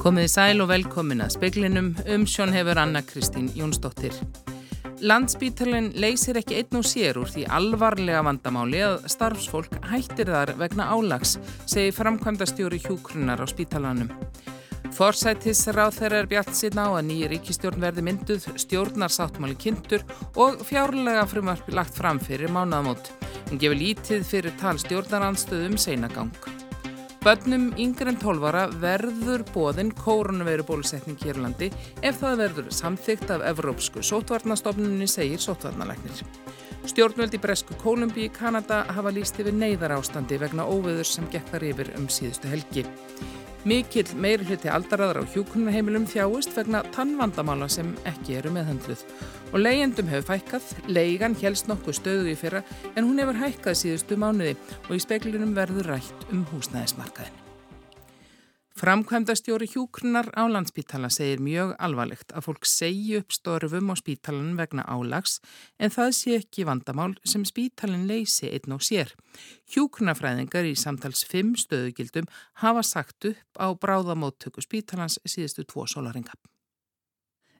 Komiði sæl og velkomin að speklinum um sjón hefur Anna Kristín Jónsdóttir. Landspítalinn leysir ekki einn og sér úr því alvarlega vandamáli að starfsfólk hættir þar vegna álags, segi framkvæmda stjóri hjúkrunar á spítalanum. Forsættisráð þeirra er bjart síðan á að nýja ríkistjórn verði mynduð, stjórnar sáttmáli kynntur og fjárlega frumarpi lagt fram fyrir mánaðamót. Hún gefur lítið fyrir tal stjórnaranstöðum seinagang. Bönnum yngre en 12 ára verður bóðin kórunveru bólusetning hér á landi ef það verður samþygt af Evrópsku sótvarnastofnunni segir sótvarnalæknir. Stjórnvöld í Bresku Kólumbi í Kanada hafa líst yfir neyðar ástandi vegna óveður sem gekkar yfir um síðustu helgi. Mikill meiri hluti aldaraðar á hjúkunarheimilum þjáist vegna tannvandamála sem ekki eru meðhandluð. Og leyendum hefur fækkað, leigan helst nokkuð stöðu í fyrra en hún hefur hækkað síðustu mánuði og í speklinum verður rætt um húsnæðismarkaðin. Framkvæmdastjóri hjúkrunar á landspítala segir mjög alvarlegt að fólk segi upp störfum á spítalan vegna álags en það sé ekki vandamál sem spítalin leysi einn og sér. Hjúkrunarfræðingar í samtals 5 stöðugildum hafa sagt upp á bráðamóttöku spítalans síðustu tvo sólaringa.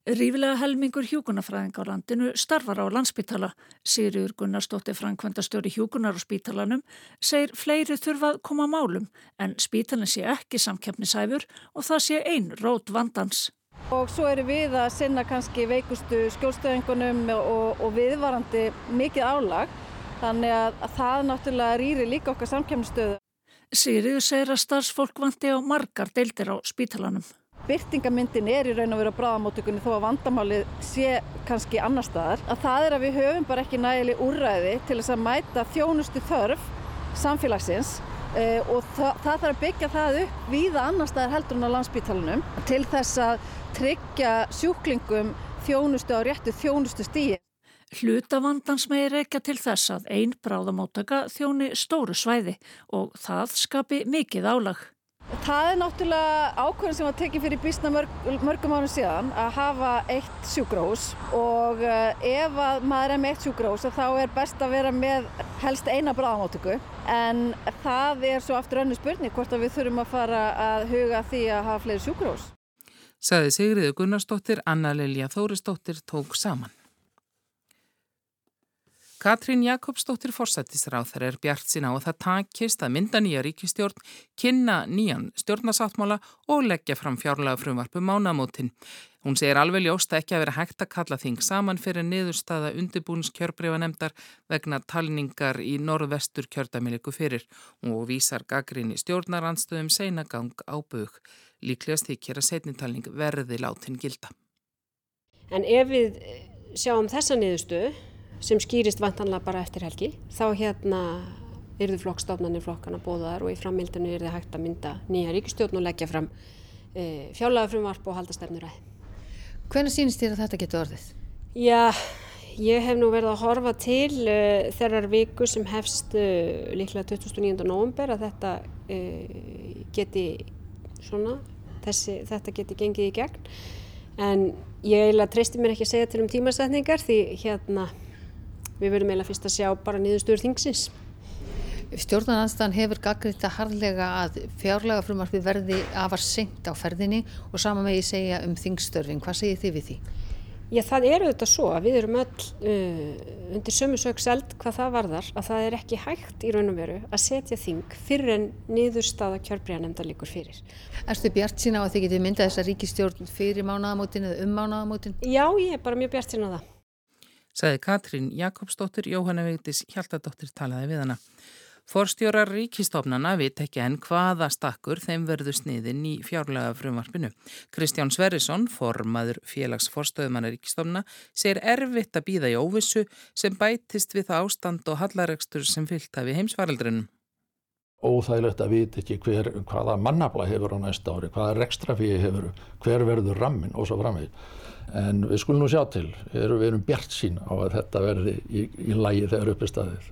Rífilega helmingur hjúkunarfræðing á landinu starfar á landspítala. Sýriur Gunnarsdóttir Frankvendastjóri hjúkunar á spítalanum segir fleiri þurfað koma málum en spítalinn sé ekki samkeppnisæfur og það sé einn rót vandans. Og svo eru við að sinna kannski veikustu skjólstöðingunum og, og viðvarandi mikið álag þannig að, að það náttúrulega rýri líka okkar samkeppnisstöðu. Sýriur segir að starfsfólk vandi á margar deildir á spítalanum byrtingamyndin er í raun og veru á bráðamótökunni þó að vandamálið sé kannski annar staðar að það er að við höfum bara ekki nægileg úrræði til þess að mæta þjónustu þörf samfélagsins uh, og það, það þarf að byggja það upp víða annar staðar heldur en á landsbítalunum til þess að tryggja sjúklingum þjónustu á réttu þjónustu stíi. Hlutavandans meir ekki til þess að einn bráðamótöka þjóni stóru svæði og það skapi mikið álag. Það er náttúrulega ákveðin sem var tekið fyrir bísna mörg, mörgum ánum síðan að hafa eitt sjúgrós og eh, ef maður er með eitt sjúgrós þá er best að vera með helst eina bráðamáttöku en það er svo aftur önnu spurning hvort að við þurfum að fara að huga því að hafa fleiri sjúgrós. Saði Sigriður Gunnarsdóttir, Anna Lilja Þórisdóttir tók saman. Katrín Jakobsdóttir forsættisráð þar er bjart sína og það takist að mynda nýja ríkistjórn, kynna nýjan stjórnasáttmála og leggja fram fjárlega frumvarpu mánamótin. Hún segir alveg ljósta ekki að vera hægt að kalla þing saman fyrir niðurstaða undirbúins kjörbrífanemdar vegna talningar í norðvestur kjördamiliku fyrir og vísar gaggrinni stjórnaranstöðum seinagang á bug. Líklegast þykir að setnintalning verði látin gilda. En ef við sjáum þessa niðurstöðu sem skýrist vantanlega bara eftir helgi þá hérna þið flokkstofnarnir flokkana bóðar og í frammildinu er þið hægt að mynda nýja ríkistjórn og leggja fram e, fjárlega frumvarp og halda stefnur að. Hvernig sínist þér að þetta getur orðið? Já, ég hef nú verið að horfa til uh, þeirrar viku sem hefst uh, líklega 2009. november að þetta uh, geti svona, þessi, þetta geti gengið í gegn en ég eiginlega treysti mér ekki að segja til um tímasetningar því hérna við verðum eiginlega fyrst að sjá bara niðurstöður þingsins. Stjórnarnanstan hefur gaggriðt að harðlega að fjárlega frumarfi verði afar senkt á ferðinni og sama með ég segja um þingstörfin. Hvað segir þið við því? Já, það eru þetta svo að við erum öll uh, undir sömu sögseld hvað það varðar að það er ekki hægt í raun og veru að setja þing fyrir en niðurstaða kjörbríðanemndar líkur fyrir. Erstu bjart sína á að þið getið myndað þessa ríkistjórn fyrir mánaðamótin eða um mánaðamótin? Já, ég er bara mjög bjart sína á það sagði Katrín Jakobsdóttir, Jóhanna Vigdis Hjaltadóttir talaði við hana. Forstjórar ríkistofnana veit ekki enn hvaða stakkur þeim verður sniðin í fjárlega frumvarpinu. Kristján Sverrisson, formaður félagsforstöðumanna ríkistofna, segir erfitt að býða í óvissu sem bætist við það ástand og hallaregstur sem fyllt hafi heimsvaraldrinum. Óþægilegt að vita ekki hver, hvaða mannabla hefur á næsta ári, hvaða rekstrafíi hefur, hver verður rammin og svo framvegð en við skulum nú sjá til, við erum, bjart sín á að þetta verði í, í lægi þegar uppi staðið.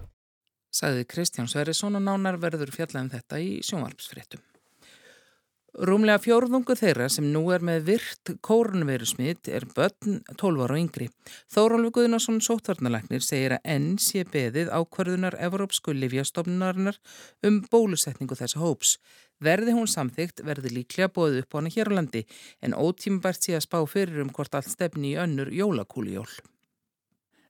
Saði Kristján Sverrisson og nánar verður fjallaðum þetta í sjónvarpsfréttum. Rúmlega fjórðungu þeirra sem nú er með virt kórnverusmitt er börn 12 ára og yngri. Þórólfi Guðnarsson sótvarnalagnir segir að enn sé beðið ákvarðunar Evrópsku livjastofnunarinnar um bólusetningu þessa hóps. Verði hún samþygt verði líklega bóðið upp á hana hér á landi en ótímbært sé að spá fyrir um hvort allt stefni í önnur jólakúlijól.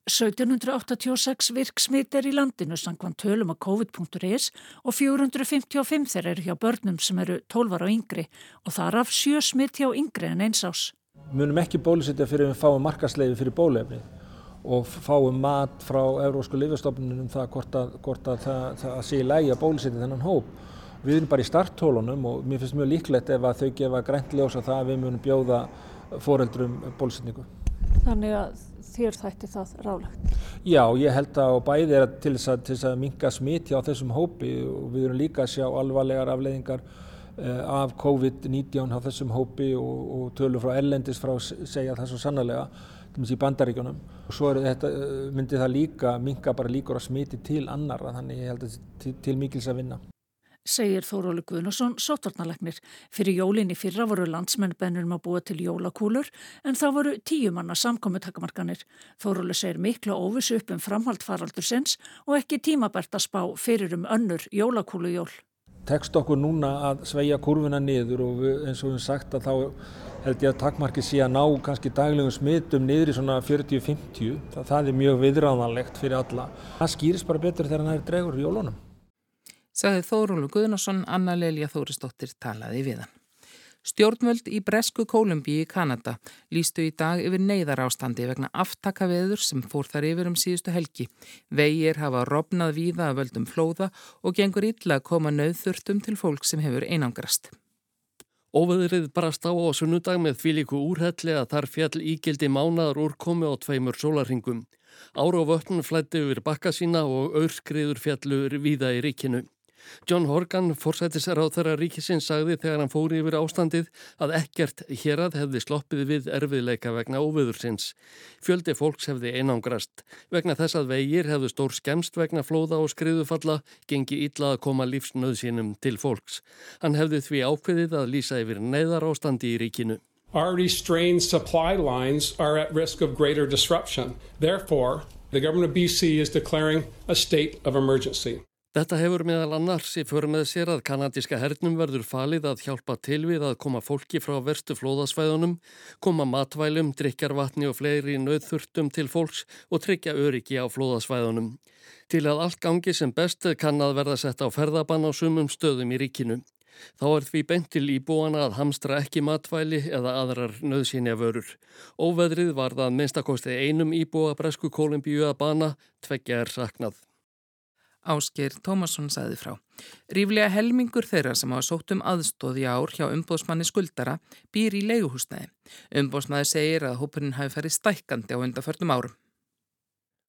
1786 virksmit er í landinu sangvann tölum á COVID.is og 455 þeir eru hjá börnum sem eru 12 ára og yngri og þar af 7 smitt hjá yngri en eins ás. Munum ekki bólusetja fyrir við fáum markasleifi fyrir bólefni og fáum mat frá Eurósku lifjastofnunum um það hvort að, hvort að það, það sé í lægi að bólusetja þennan hóp. Við erum bara í starttólunum og mér finnst mjög líklegt ef að þau gefa grænt ljósa það að við munum bjóða foreldrum bólusetningu. Þannig að þér þætti það rálegt? Já, ég held að bæði er til þess að, að minga smiti á þessum hópi og við erum líka að sjá alvarlegar afleiðingar uh, af COVID-19 á þessum hópi og, og tölur frá ellendis frá segja það svo sannlega í bandaríkjónum og svo þetta, uh, myndi það líka minga bara líkur að smiti til annara þannig ég held að til, til mikils að vinna segir Þóróli Guðnarsson sótarnalegnir. Fyrir jólinn í fyrra voru landsmennbennum að búa til jólakúlur en það voru tíu manna samkomi takamarkanir. Þóróli segir mikla óvissu upp um framhald faraldur sinns og ekki tímabært að spá fyrir um önnur jólakúlujól. Tekst okkur núna að sveia kurvuna niður og eins og við sagt að þá held ég að takmarki sé að ná kannski daglegum smitum niður í svona 40-50. Það, það er mjög viðráðanlegt fyrir alla. Það skýris bara betur þegar hann er dregur í jólunum sagði Þórúlu Guðnarsson, Anna Lelja Þóristóttir talaði við hann. Stjórnvöld í Bresku Kólumbíi í Kanada lístu í dag yfir neyðar ástandi vegna aftakaveður sem fór þar yfir um síðustu helgi. Vegir hafa robnað víða að völdum flóða og gengur illa að koma nöðþurftum til fólk sem hefur einangrast. Óveðrið brast á á sunnudag með því líku úrhelli að þar fjall ígildi mánaðar úrkomi á tveimur sólarringum. Ára og vötn flætti yfir bakka sína og aurskriður fjallur víða í ríkinu. John Horgan, forsættisráð þeirra ríkisins, sagði þegar hann fóri yfir ástandið að ekkert hér að hefði sloppið við erfiðleika vegna óviðursins. Fjöldi fólks hefði einangrast. Vegna þess að vegir hefðu stór skemst vegna flóða og skriðufalla, gengi illa að koma lífsnöðsínum til fólks. Hann hefði því ákveðið að lýsa yfir neyðar ástandi í ríkinu. Already strained supply lines are at risk of greater disruption. Therefore, the government of BC is declaring a state of emergency. Þetta hefur meðal annars í för með sér að kanadíska hernum verður falið að hjálpa til við að koma fólki frá verstu flóðasvæðunum, koma matvælum, drikjarvatni og fleiri nöðþurftum til fólks og tryggja öryggi á flóðasvæðunum. Til að allt gangi sem best kann að verða sett á ferðabann á sumum stöðum í ríkinu. Þá er því bent til íbúana að hamstra ekki matvæli eða aðrar nöðsynja vörur. Óveðrið var það minnstakosti einum íbúa bresku Kolumbíu að bana, tveggja er saknað. Ásker Tómasson sagði frá. Ríflega helmingur þeirra sem hafa sótt um aðstóð í ár hjá umbóðsmanni skuldara býr í leiguhúsnæði. Umbóðsmaði segir að hópurinn hafi ferið stækkandi á undarförnum árum.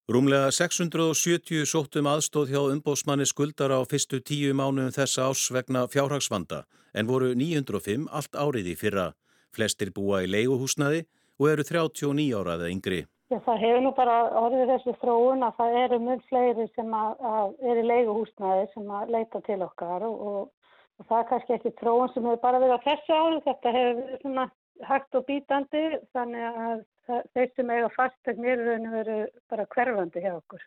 Rúmlega 670 sóttum aðstóð hjá umbóðsmanni skuldara á fyrstu tíu mánuðum þessa ás vegna fjárhagsvanda en voru 905 allt árið í fyrra. Flestir búa í leiguhúsnaði og eru 39 áraða yngri. Já, það hefur nú bara orðið þessi þróun að það eru mjög fleiri sem að, að eru leiguhúsnaði sem að leita til okkar og, og, og það er kannski ekki þróun sem hefur bara verið á þessu ári. Þetta hefur verið svona hægt og bítandi þannig að þeir sem eiga fastegnir eru verið bara hverfandi hjá okkur.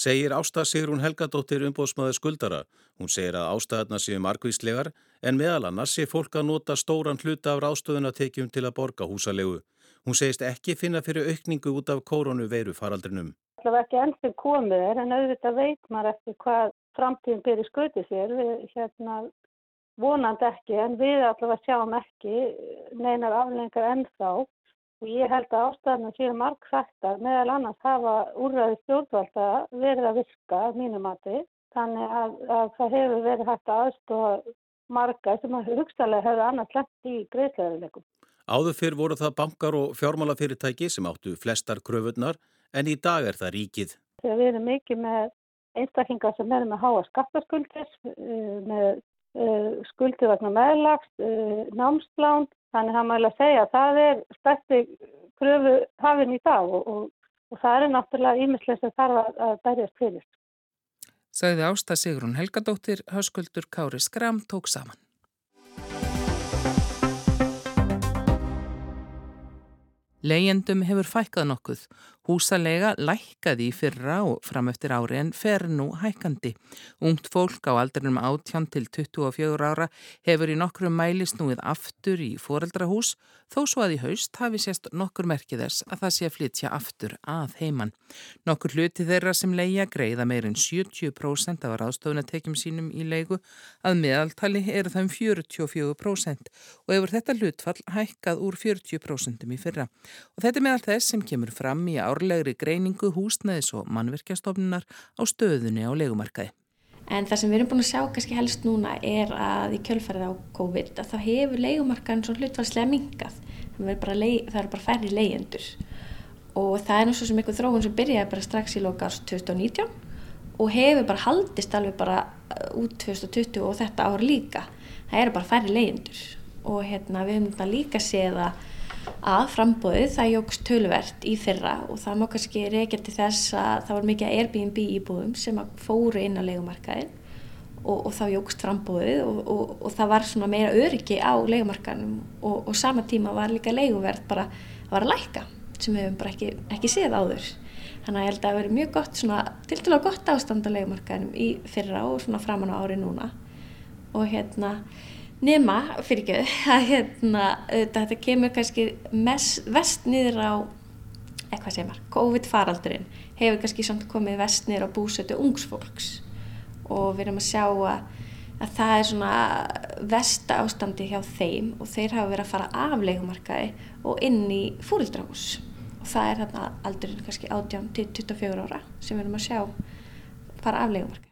Segir Ásta Sigrún Helgadóttir umbóðsmaður skuldara. Hún segir að ástæðarna séu margvíslegar en meðal annars sé fólk að nota stóran hluta af ráðstöðunatekjum til að borga húsalegu. Hún segist ekki finna fyrir aukningu út af koronaveiru faraldrinum. Það var ekki ennstum komið er en auðvitað veit maður eftir hvað framtíðin byrju skuti sér. Við hérna, vonandi ekki en við allavega sjáum ekki neinar aflengar ennþá og ég held að ástæðanum séu margfættar meðal annars hafa úrraði stjórnvalda verið að virka mínum að þið. Þannig að, að það hefur verið hægt að aðstofa marga sem að hugstalega hefur annars lett í greiðslegaðilegum. Áður fyrr voru það bankar og fjármálafyrirtæki sem áttu flestar kröfunnar en í dag er það ríkið. Við erum mikið með einstaklingar sem erum með háa skattaskuldir, eh, með eh, skuldir vegna meðlags, eh, námslán. Þannig að maður segja að það er stærsti kröfu hafinn í dag og, og, og það er náttúrulega ímislega sem þarf að, að berjast fyrir. Sagði Ásta Sigrun Helgadóttir, höskuldur Kári Skram tók saman. Leyendum hefur fækkað nokkuð. Húsalega lækkaði í fyrra og framöftir ári en fer nú hækkandi. Ungt fólk á aldrinum 18 til 24 ára hefur í nokkrum mæli snúið aftur í foreldrahús þó svo að í haust hafi sérst nokkur merkið þess að það sé að flytja aftur að heiman. Nokkur hluti þeirra sem leia greiða meirinn 70% af ráðstofunatekjum sínum í leigu að meðaltali eru það um 44% og hefur þetta hlutfall hækkað úr 40% í fyrra. Og þetta er meðal þess sem kemur fram í árlegri greiningu húsnæðis og mannverkjastofnunar á stöðunni á legumarkaði. En það sem við erum búin að sjá kannski helst núna er að í kjölfarið á COVID að þá hefur legumarkaðin svo hlutfalslega mingað. Það eru bara, bara færri leyendur og það er nú svo sem einhver þróun sem byrjaði bara strax í loka árs 2019 og hefur bara haldist alveg bara uh, út 2020 og þetta ár líka. Það eru bara færri leyendur og hérna, við hefum líka séð að að frambóðið það jógst tölvert í fyrra og það má kannski reykja til þess að það var mikið Airbnb íbúðum sem fóru inn á leikumarkaðin og, og þá jógst frambóðið og, og, og það var svona meira öryggi á leikumarkaðinum og sama tíma var líka leikuverð bara að vara að læka sem við hefum bara ekki, ekki séð áður. Þannig að ég held að það veri mjög gott svona, til dæla gott ástand á leikumarkaðinum í fyrra og svona framann á ári núna og hérna nema, fyrir ekki, að hérna, þetta kemur kannski mest, vest niður á, eitthvað sem er, COVID-faraldurinn hefur kannski samt komið vest niður á búsötu ungsfólks og við erum að sjá að, að það er svona vesta ástandi hjá þeim og þeir hafa verið að fara af leikumarkaði og inn í fúrildrahús og það er þarna aldurinn kannski 18 til 24 ára sem við erum að sjá fara af leikumarkaði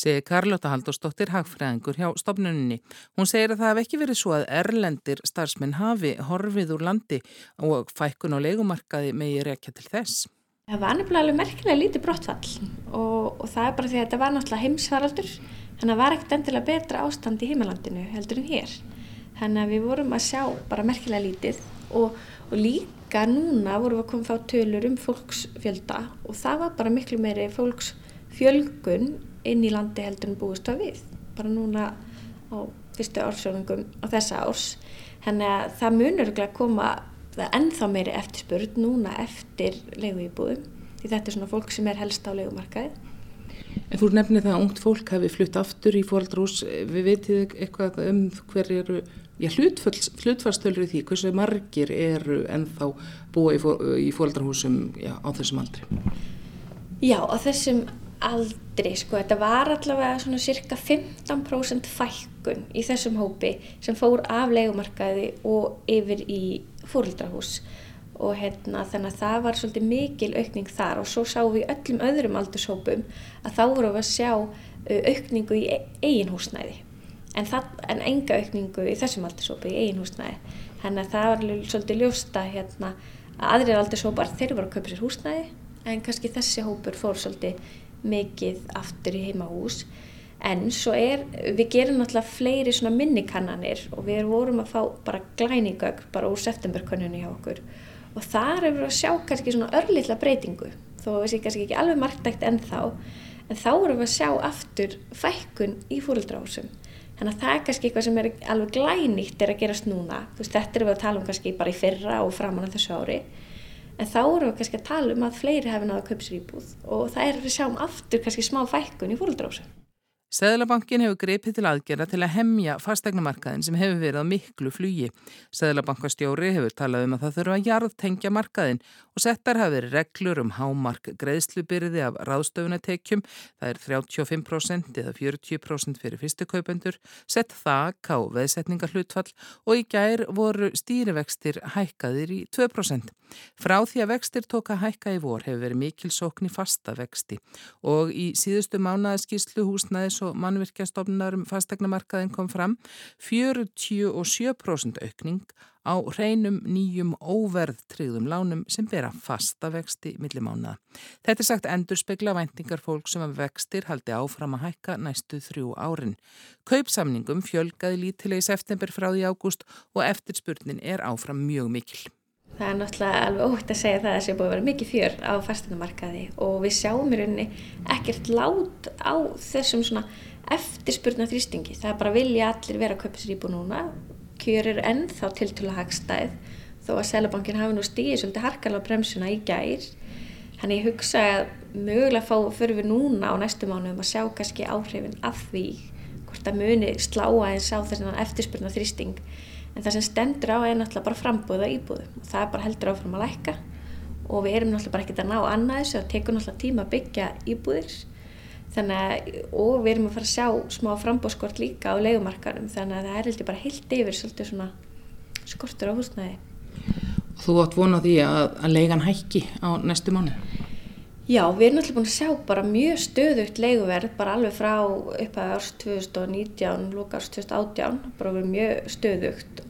segir Karlota Haldurstóttir hagfræðingur hjá stopnunni. Hún segir að það hef ekki verið svo að erlendir starfsmenn hafi horfið úr landi og fækkun á leikumarkaði megi rekja til þess. Það var nefnilega alveg merkilega lítið brottfall og, og það er bara því að þetta var náttúrulega heimsvaraldur þannig að það var ekkert endilega betra ástand í heimalandinu heldur en hér. Þannig að við vorum að sjá bara merkilega lítið og, og líka núna vorum við að koma að fá tölur um fólksfjölda og það var bara miklu meiri fólksfjölgun inn í landi heldur en búist á við bara núna á fyrstu ársjónungum á þessa árs. Þannig að það munur ekki að koma það ennþá meiri eftirspurð núna eftir leigu íbúðum því þetta er svona fólk sem er helst á leigumarkaði. En þú nefnir það að ungt fólk hefði flutt aftur í fóraldrús við veitum eitthvað um hver eru já, hlutfarstölu í því hversu margir eru ennþá búa í fóraldrahúsum á þessum aldri? Já, á þessum aldri sko, þetta var allavega svona cirka 15% fækkun í þessum hópi sem fór af leikumarkaði og yfir í fóröldrahús og hérna þannig að það var svolítið mikil aukning þar. Og svo sáum við öllum öðrum aldurshópum að þá vorum við að sjá aukningu í eigin húsnæði. En, það, en enga aukningu í þessum aldurshópi í eigin húsnæði. Þannig að það var svolítið ljósta hérna að aðrir aldurshópar þeir voru að kaupa sér húsnæði en kannski þessi hópur fór svolítið mikið aftur í heimahús. En svo er, við gerum náttúrulega fleiri svona minnikannanir og við vorum að fá bara glæningögg bara úr septemberkonnunni hjá okkur. Og þar erum við að sjá kannski svona örlítla breytingu þó að við séum kannski ekki alveg marktækt ennþá. En þá erum við að sjá aftur fækkun í fúrildráðsum þannig að það er kannski eitthvað sem er alveg glænýtt er að gerast núna, þú veist þetta erum við að tala um kannski bara í fyrra og framann að þessu ári en þá erum við kannski að tala um að fleiri hefði náða köpsrýbúð og það er að við sjáum aftur kannski smá fækkun í fólkdrásu. Sæðlabankin hefur greipið til aðgerða til að hemja fastegnamarkaðin sem hefur verið á miklu flugi. Sæðlabankastjóri hefur talað um að það þurfa að jarðtengja markaðin og settar hafi verið reglur um hámark greiðslubyrði af ráðstöfunatekjum, það er 35% eða 40% fyrir fyrstukaupendur, sett þak á veðsetningarhlutfall og í gær voru stýrivextir hækkaðir í 2%. Frá því að vextir tóka hækka í vor hefur verið mikil sókn í fasta vexti og í síðustu mánaðaskíslu húsnæðis og mannvirkjastofnar um fastegnamarkaðin kom fram 47% aukning á hreinum nýjum óverðtryggðum lánum sem bera fasta vexti millimánaða. Þetta er sagt endur spekla væntingar fólk sem að vextir haldi áfram að hækka næstu þrjú árin. Kaupsamningum fjölgaði lítilega í september frá því ágúst og eftirspurnin er áfram mjög mikil. Það er náttúrulega alveg ótt að segja það að það sé búið að vera mikið fjör á fasteinamarkaði og við sjáum í rauninni ekkert lát á þessum eftirspurna þrýstingi. Það er bara vilja allir vera að kaupa sér íbú núna, kjör eru ennþá tiltúrlega hagstæð þó að Sælabankin hafi nú stíðið svolítið harkala bremsuna í gær. Þannig ég hugsa að mögulega fá fyrir við núna á næstu mánuðum að sjá kannski áhrifin af því hvort að muni slá aðeins á þess að eftirspurna þrýsting. En það sem stendur á er náttúrulega bara frambúða íbúðum og það er bara heldur áfram að lækka og við erum náttúrulega bara ekkert að ná annað þessu og tekum náttúrulega tíma að byggja íbúðir þannig að, og við erum að fara að sjá smá frambóðskort líka á leikumarkarum þannig að það er heldur bara heilt yfir svolítið svona skortur á húsnæði. Og Þú átt vona því að, að leigan hækki á næstu mánu? Já, við erum náttúrulega búin að sjá bara mjög stöðugt leiguverð bara alveg frá upp að árs 2019, lúka árs 2018 bara verið mjög stöðugt.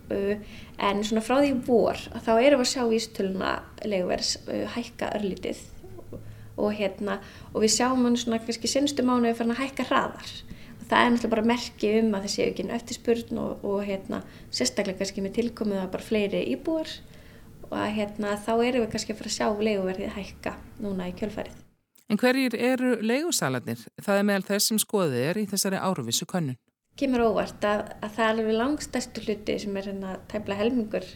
En svona frá því vor þá erum við að sjá ístöluna leiguverðs hækka örlítið og, hérna, og við sjáum hann svona kannski senstu mánu að hækka hraðar og það er náttúrulega bara merki um að þessi ekki eftirspurn og, og hérna, sérstaklega kannski með tilkomið að bara fleiri íbúar og að, hérna, þá erum við kannski að fara að sjá leiguverðið hækka núna í kjölfarið. En hverjir eru leigusalarnir? Það er meðal þess sem skoðið er í þessari áruvísu könnun. Kemur óvart að, að það er alveg langstæstu hluti sem er hérna tæmla helmingur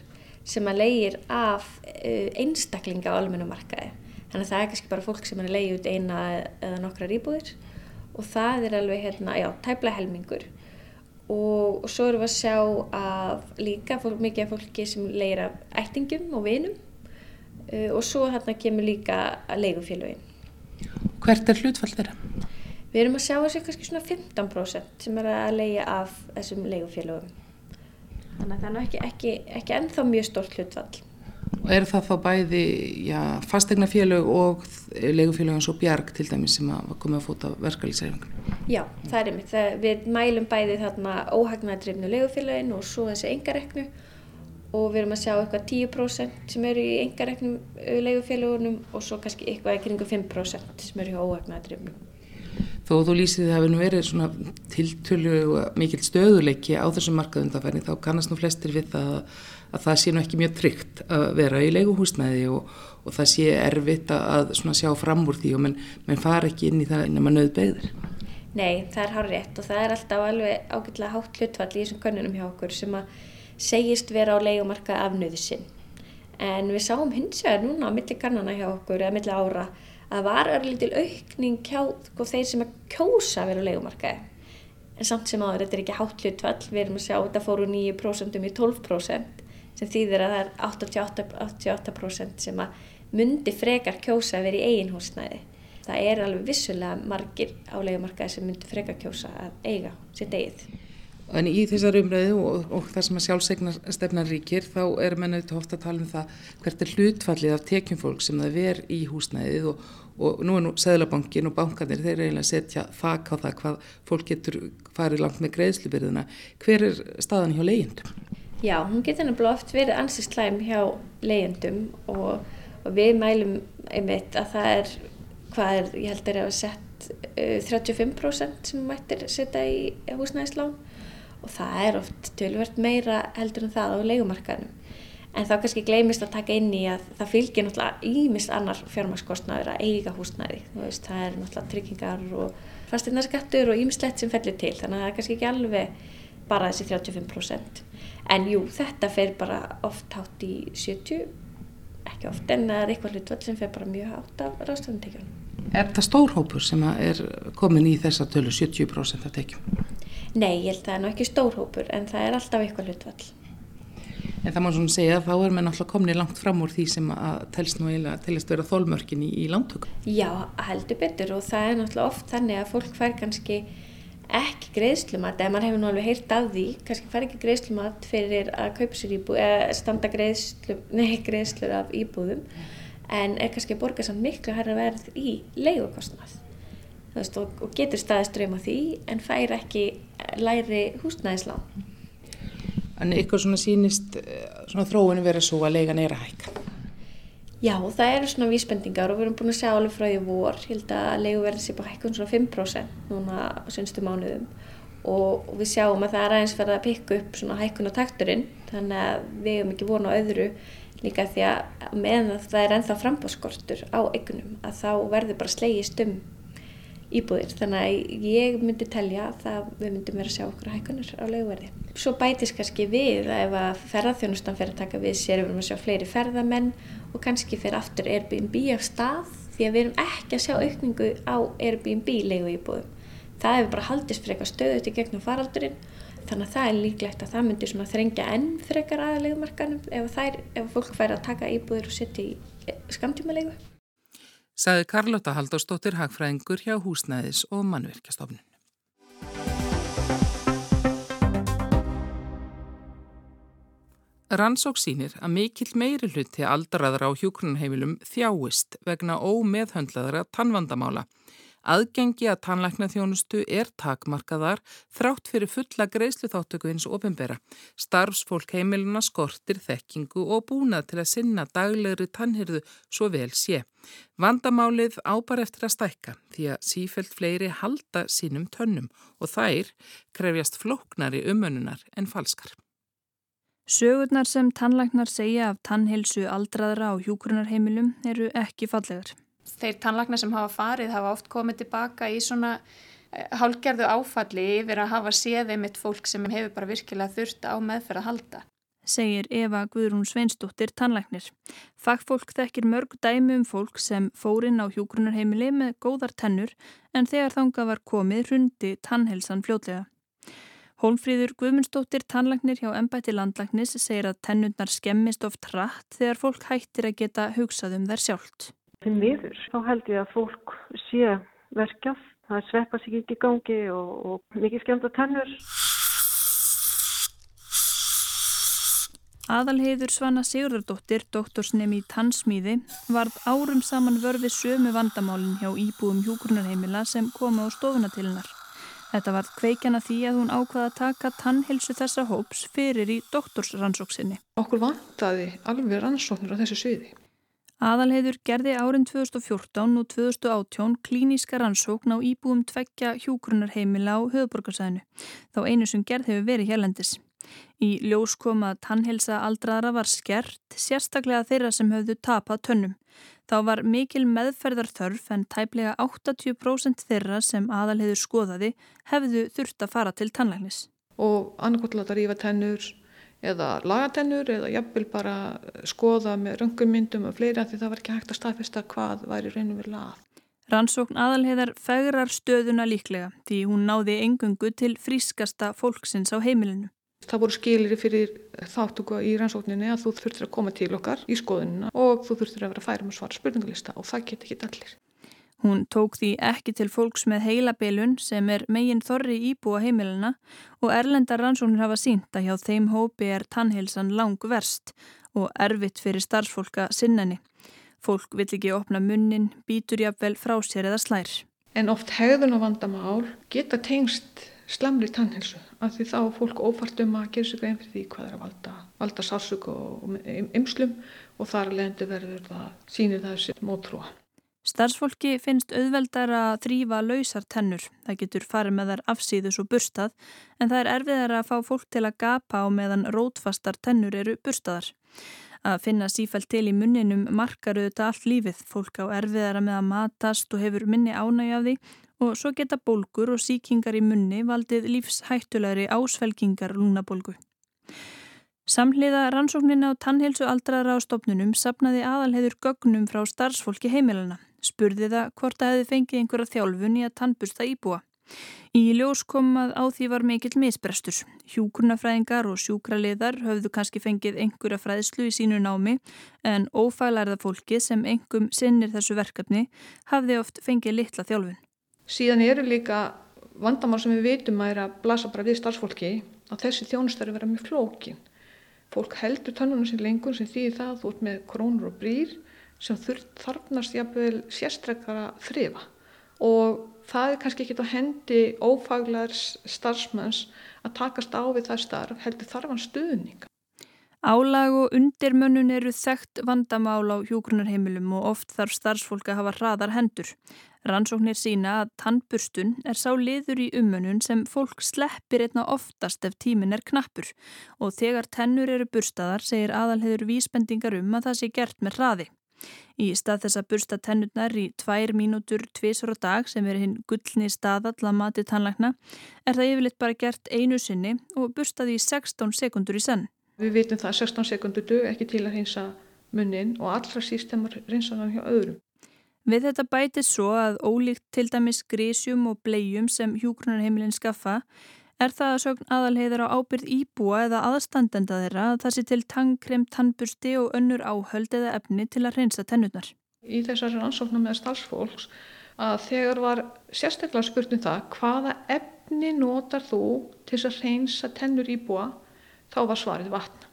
sem að leigir af uh, einstaklinga á almennumarkaði Þannig að það er kannski bara fólk sem er að leiði út eina eða nokkra rýbúðir og það er alveg hérna, já, tæpla helmingur. Og, og svo erum við að sjá að líka fólk, mikið af fólki sem leiðir af ættingum og vinum uh, og svo hérna kemur líka að leigufélagin. Hvert er hlutfall þeirra? Við erum að sjá þessi kannski svona 15% sem er að leiða af þessum leigufélagum. Þannig að það er ekki, ekki, ekki ennþá mjög stort hlutfall. Og er það þá bæði já, fastegna félög og legufélög eins og Bjarg til dæmis sem að koma að fóta verkefliðsæfingunum? Já, það er einmitt. Það, við mælum bæði þarna óhagnadrifnu legufélögin og svo þessi engareknu og við erum að sjá eitthvað 10% sem eru í engareknum legufélögunum og svo kannski eitthvað ekki ringu 5% sem eru í óhagnadrifnu. Þó þú lýsið það hefur verið svona tiltölu mikil stöðuleiki á þessum markaðundafæri þá kannast nú flestir við það að að það sé nú ekki mjög tryggt að vera í leiguhúsnæði og, og það sé erfitt að sjá fram úr því og menn, menn fara ekki inn í það nema nöð beigðir. Nei, það er hár rétt og það er alltaf alveg ágætilega hátt hlutfall í þessum konunum hjá okkur sem að segist vera á leigumarka af nöðusinn. En við sáum hins vegar núna á milli kannana hjá okkur eða milli ára að var örlítil aukning hjá sko, þeir sem að kjósa að vera á leigumarkaði. En samt sem áður, þetta er ekki hátt hlutfall, við erum að sjá að þetta fóru 9% um í 12% sem þýðir að það er 88%, 88 sem að myndi frekar kjósa að vera í eigin húsnæði. Það er alveg vissulega margir álegumarkaði sem myndi frekar kjósa að eiga sitt eigið. En í þessar umræðu og, og það sem að sjálfsegnar stefnar ríkir þá er menn auðvitað ofta að tala um það hvert er hlutfallið af tekjum fólk sem það ver í húsnæðið og, og nú er nú Sæðlabankin og bankanir þeir eiginlega setja þak á það hvað fólk getur farið langt með greiðslubyrðuna. Hver er staðan hjá leyendum? Já, hún getur náttúrulega oft verið ansið slæm hjá leyendum og, og við mælum einmitt að það er, hvað er, ég held að það er að sett uh, 35% sem mættir setja í húsnæðislán og það er oft tölvert meira heldur en það á leikumarkaðnum. En þá kannski gleymist að taka inn í að það fylgir náttúrulega ímist annar fjármarskostnaður að eiga húsnæði. Veist, það er náttúrulega tryggingar og fastirnarskattur og ímislegt sem fellir til þannig að það er kannski ekki alveg bara þessi 35%. En jú, þetta fer bara oft hátt í 70, ekki oft, en það er eitthvað hlutvall sem fer bara mjög hátt af ráðstöðuntekjunum. Er það stórhópur sem er komin í þessa tölu 70% af tekjum? Nei, ég held að það er nú ekki stórhópur, en það er alltaf eitthvað hlutvall. En það má svona segja að þá er maður náttúrulega komin í langt fram úr því sem að telst nú eiginlega telist vera þólmörkin í, í langtökum. Já, heldur betur og það er náttúrulega oft þannig að fólk fær kannski ekki greiðslumat, eða maður hefur nú alveg heyrt af því, kannski fær ekki greiðslumat fyrir að kaupa sér íbúð, eða standa greiðslu, nei, greiðslur af íbúðum, en er kannski að borga samt miklu hærra verð í leigokostnað, veist, og, og getur staðist drauma því, en fær ekki læri húsnæðislán. En ykkur svona sínist, eh, svona þróinu verið svo að leigan er að hækka? Já, það eru svona vísbendingar og við erum búin að sjá alveg frá því vor, ég held að leiguverðin sé bara hækkun svona 5% núna á senstu mánuðum. Og, og við sjáum að það er aðeins verið að pikka upp svona hækkun á takturinn. Þannig að við hefum ekki vonu á öðru. Líka því að meðan það er enþá frambáskortur á eignum að þá verður bara slegist um íbúðir. Þannig að ég myndi telja að við myndum vera að sjá okkur hækkunar á leguverði. Svo bætist kannski við að ef að ferðarþjónustan fer að taka við sér við erum að sjá fleiri ferðamenn og kannski fer aftur Airbnb á stað því að við erum ekki að sjá aukningu á Airbnb legu íbúðum. Það hefur bara haldist frekar stöðut í gegnum faraldurinn þannig að það er líklegt að það myndi þrengja enn frekar aðlegumarkanum ef, ef fólk fær að taka íbúður og setja í skamtíma legu Saði Karlota Haldóstóttir Hagfræðingur hjá Húsnæðis og Mannverkjastofnun. Rannsók sínir að mikill meiri hluti aldraðra á hjókrunheimilum þjáist vegna ómeðhöndlaðra tannvandamála. Aðgengi að tannlækna þjónustu er takmarkaðar þrátt fyrir fulla greiðslu þáttöku hins ofinbera. Starfsfólk heimiluna skortir þekkingu og búnað til að sinna daglegri tannhyrðu svo vel sé. Vandamálið ábar eftir að stækka því að sífelt fleiri halda sínum tönnum og þær krefjast flóknari umönunar en falskar. Sögurnar sem tannlæknar segja af tannhilsu aldraðra á hjúkrunarheimilum eru ekki fallegar þeir tannlagnar sem hafa farið hafa oft komið tilbaka í svona eh, hálgerðu áfalli yfir að hafa séð einmitt fólk sem hefur bara virkilega þurft á meðferð að halda. Segir Eva Guðrún Sveinsdóttir tannlæknir. Fagfólk þekkir mörg dæmi um fólk sem fórin á hjógrunarheimili með góðar tennur en þegar þanga var komið rundi tannhelsan fljótlega. Hólfríður Guðmundsdóttir tannlæknir hjá Embæti landlæknis segir að tennundar skemmist oft rætt þegar fólk hættir að geta hugsað um þær sjálft því miður. Þá held ég að fólk sé verkjað, það sveppa sig ekki í gangi og, og mikið skemmt að tennur. Aðalheiður Svanna Sigurðardóttir, doktorsnemi í tannsmíði, varð árum saman vörfi sömu vandamálinn hjá íbúum hjúgrunarheimila sem komi á stofuna til hennar. Þetta var kveikjana því að hún ákvaða að taka tannhelsu þessa hóps fyrir í doktorsrannsóksinni. Okkur vantaði alveg rannsóknir á þessu sviði. Aðalheiður gerði árin 2014 og 2018 klíníska rannsókn á íbúum tveggja hjúgrunarheimila á höfuborgarsæðinu, þá einu sem gerð hefur verið hérlendis. Í ljós kom að tannhelsa aldraðara var skert, sérstaklega þeirra sem höfðu tapað tönnum. Þá var mikil meðferðarþörf en tæplega 80% þeirra sem aðalheiður skoðaði hefðu þurft að fara til tannlægnis. Og annarkottlata rífa tennur, eða lagatennur eða jafnvel bara skoða með röngumyndum og fleiri að því það var ekki hægt að staðfesta hvað væri reynum við lað. Rannsókn aðalheðar fegrar stöðuna líklega því hún náði engungu til frískasta fólksins á heimilinu. Það voru skilir fyrir þáttuga í rannsókninni að þú þurftir að koma til okkar í skoðunina og þú þurftir að vera færum að svara spurningalista og það get ekki allir. Hún tók því ekki til fólks með heilabilun sem er megin þorri íbúa heimilina og erlendar rannsóknir hafa sínt að hjá þeim hópi er tannheilsan lang verst og erfitt fyrir starfsfólka sinneni. Fólk vill ekki opna munnin, býtur jafnvel frá sér eða slær. En oft hegðun og vandamál geta tengst slamri tannheilsu af því þá fólk ófart um að gera sig grein fyrir því hvað er að valda, valda sársug og ymslum og þar leðandi verður það sínir þessi mótrúa. Starfsfólki finnst auðveldar að þrýfa lausar tennur. Það getur farið með þær afsýðus og burstað en það er erfiðar að fá fólk til að gapa á meðan rótfastar tennur eru burstaðar. Að finna sífælt til í munninum markar auðvitað allt lífið. Fólk á erfiðara með að matast og hefur minni ánægja af því og svo geta bólgur og síkingar í munni valdið lífshættulegri ásvelgingar lúnabólgu. Samhliða rannsóknina á tannheilsu aldraðra á stopnunum sapnaði aðalheður gögnum frá starfsfólki heimilana spurði það hvort það hefði fengið einhverja þjálfun í að tannbusta íbúa. Í ljós kom að á því var mikill misbrestur. Hjúkurnafræðingar og sjúkraliðar höfðu kannski fengið einhverja fræðslu í sínu námi en ófælærða fólki sem engum sinnir þessu verkefni hafði oft fengið litla þjálfun. Síðan eru líka vandamál sem við veitum að er að blasa bara við starfsfólki að þessi þjónustari vera mjög flókin. Fólk heldur tannunum sem lengur sem þýðir það þú ert með krónur og brýr sem þarfnast jafnvel sérstrekkara þrifa og það er kannski ekki á hendi ófaglar starfsmanns að takast á við það starf heldur þarfan stuðning. Álag og undirmönnun eru þekkt vandamál á hjógrunarheimilum og oft þarf starfsfólk að hafa hraðar hendur. Rannsóknir sína að tannburstun er sá liður í umönnun sem fólk sleppir einna oftast ef tímin er knappur og þegar tennur eru burstaðar segir aðalhegur vísbendingar um að það sé gert með hraði. Í stað þess að bursta tennurnar í tvær mínútur tvísar á dag sem er hinn gullni staðall að mati tannlækna er það yfirleitt bara gert einu sinni og burstaði í 16 sekundur í senn. Við vitum það að 16 sekundur dög ekki til að reynsa munnin og allra síst þegar reynsaðan hjá öðrum. Við þetta bætið svo að ólíkt til dæmis grísjum og blegjum sem hjúgrunarheimilin skaffa Er það að sögn aðalheiðar á ábyrð íbúa eða aðstandenda þeirra að það sé til tangkrem, tannbursti og önnur áhöld eða efni til að reynsa tennurnar? Í þessari ansóknum með starfsfólks að þegar var sérstaklega spurt um það hvaða efni notar þú til að reynsa tennur íbúa þá var svarið vatn.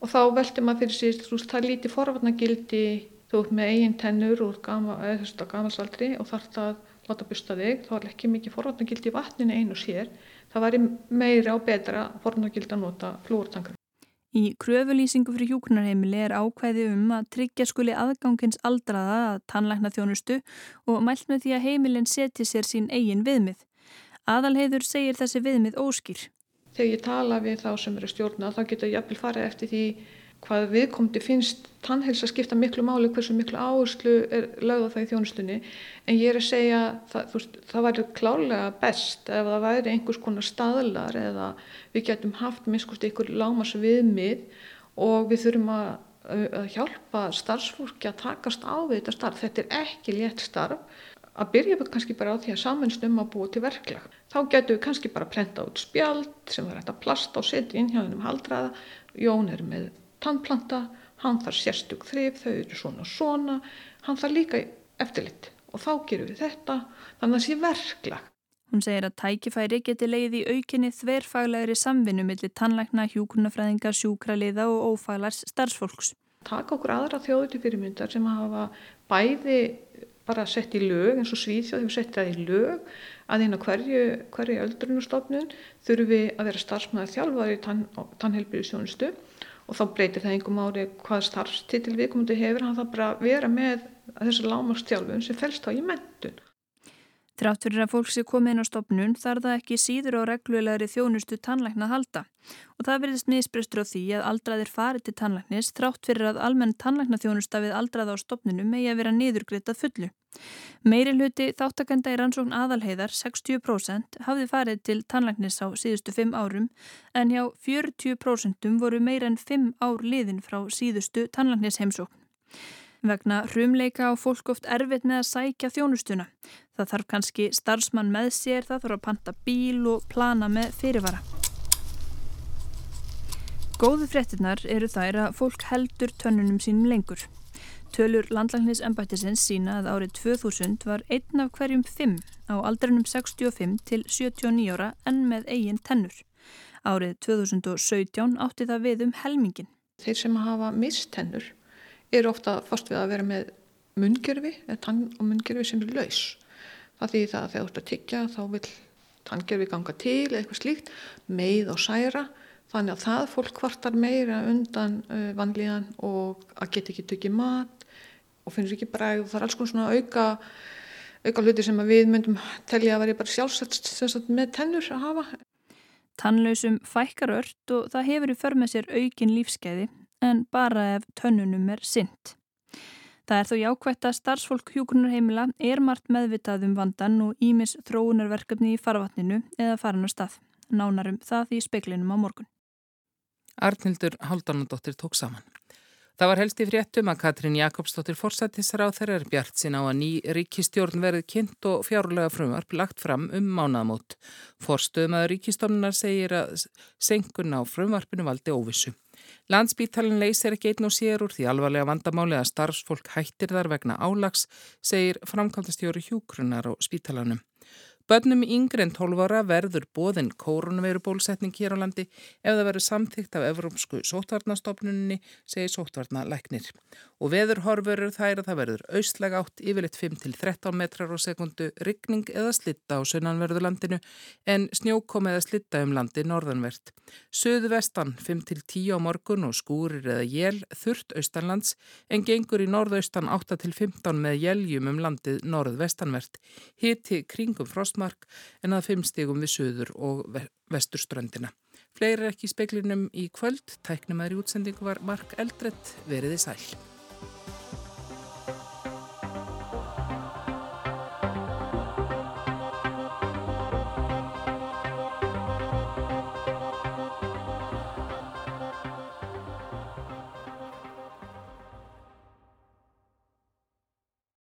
Og þá veldi maður fyrir síðan, þú veist, það er lítið forvarnagildi, þú ert með eigin tennur úr gamalsaldri og þarf það að láta busta þig, þá er ekki mikið forvarnagildi í vatninu einu sér það væri meira og betra fornagild að nota flúortangar. Í kröfulýsingu fyrir hjúknarheimili er ákvæði um að tryggja skuli aðgangins aldraða að tannlækna þjónustu og mælt með því að heimilin seti sér sín eigin viðmið. Aðalheiður segir þessi viðmið óskýr. Þegar ég tala við þá sem eru stjórna þá getur ég að fara eftir því hvað viðkomandi finnst tannhelsa skipta miklu máli hversu miklu áherslu er lögða það í þjónustunni. En ég er að segja það, veist, það væri klálega best ef það væri einhvers konar staðlar eða við getum haft miskust ykkur lámas viðmið og við þurfum að, að hjálpa starfsfólki að takast á við þetta starf. Þetta er ekki létt starf. Að byrja við kannski bara á því að saminstum að búa til verklag. Þá getum við kannski bara að prenta út spjald sem er hægt að plasta og setja inn hjá hennum haldraða. Jón er með tannplanta, hann þarf sérstök þrif, þau eru svona svona, hann þarf líka eftirlit og þá gerum við þetta, þannig að það sé verklag. Hún segir að tækifæri geti leið í aukinni þverfaglegri samvinnu millir tannlækna, hjúkurnafræðinga, sjúkraliða og ófaglars starfsfólks. Takk okkur aðra þjóðu til fyrirmyndar sem hafa bæði bara sett í lög eins og Svíþjóð hefur sett það í lög að eina hverju, hverju öldrunustofnun þurfum við að vera starfsmæðar þjálfari í tann, tannhelbyrjusjónustu og þá breytir það einhver mári hvað starfstitil viðkomandi hefur, hann þarf bara að vera með þessu lámastjálfun sem fælst á í mentun. Trátt fyrir að fólk sé komið inn á stopnun þarf það ekki síður á reglulegri þjónustu tannlækna að halda og það verðist misbrestur á því að aldraðir farið til tannlæknis þrátt fyrir að almenn tannlækna þjónusta við aldraða á stopnunum megi að vera niðurgriðtað fullu. Meiri hluti þáttakenda í rannsókn aðalheiðar 60% hafði farið til tannlæknis á síðustu 5 árum en hjá 40% voru meir en 5 ár liðin frá síðustu tannlæknis heimsókn. Vegna hrumleika á fólk oft erfitt með að sækja þjónustuna. Það þarf kannski starfsmann með sér, það þarf að panta bíl og plana með fyrirvara. Góðu fréttinar eru þær að fólk heldur tönnunum sínum lengur. Tölur landlæknis embættisins sína að árið 2000 var einn af hverjum fimm á aldrinum 65 til 79 ára en með eigin tennur. Árið 2017 átti það við um helmingin. Þeir sem hafa mistennur er ofta fast við að vera með mungjörfi eða tann og mungjörfi sem er laus. Það því það að þegar þú ert að tyggja þá vil tanngjörfi ganga til eða eitthvað slíkt, meið og særa þannig að það fólk kvartar meira undan uh, vanlíðan og að geta ekki tökja mat og finnur ekki bræð og það er alls konar svona auka auka hluti sem við myndum telja að vera bara sjálfsett með tennur að hafa. Tannlausum fækkar ört og það hefur í för með sér aukin lífskeiði en bara ef tönnunum er synd. Það er þó jákvægt að starfsfólk hjúkunarheimila er margt meðvitað um vandan og ímis þróunarverkefni í farvatninu eða farin á stað. Nánarum það í speklinum á morgun. Arnildur Haldanadóttir tók saman. Það var helst í fréttum að Katrín Jakobsdóttir forsættisráð þeirra er bjart sín á að ný ríkistjórn verið kynnt og fjárlega frumvarp lagt fram um mánaðamót. Forstöðum að ríkistofnunar segir að senkun á frumvarpinu valdi óvissu. Landsbítalinn leysir ekki einn og sér úr því alvarlega vandamáli að starfsfólk hættir þar vegna álags, segir framkvæmdastjóri hjúkrunar á spítalanum. Bönnum yngre en 12 ára verður bóðin kórunveirubólsetning hér á landi ef það verður samþygt af Evrópsku sótvarnastofnunni, segir sótvarnalæknir. Og veður horfurur þær að það verður austlega átt yfirleitt 5-13 metrar á sekundu, ryggning eða slitta á sunnanverðurlandinu en snjókom eða slitta um landi norðanvert. Suðu vestan 5-10 á morgun og skúrir eða jél þurft austanlands en gengur í norðaustan 8-15 með jéljum um landið norðvestanvert. Hiti kringum frostmátt frostmark en að fimm stegum við söður og vesturströndina. Fleiri ekki í speklinum í kvöld, tæknum aðri útsendingu var Mark Eldrett veriði sæl.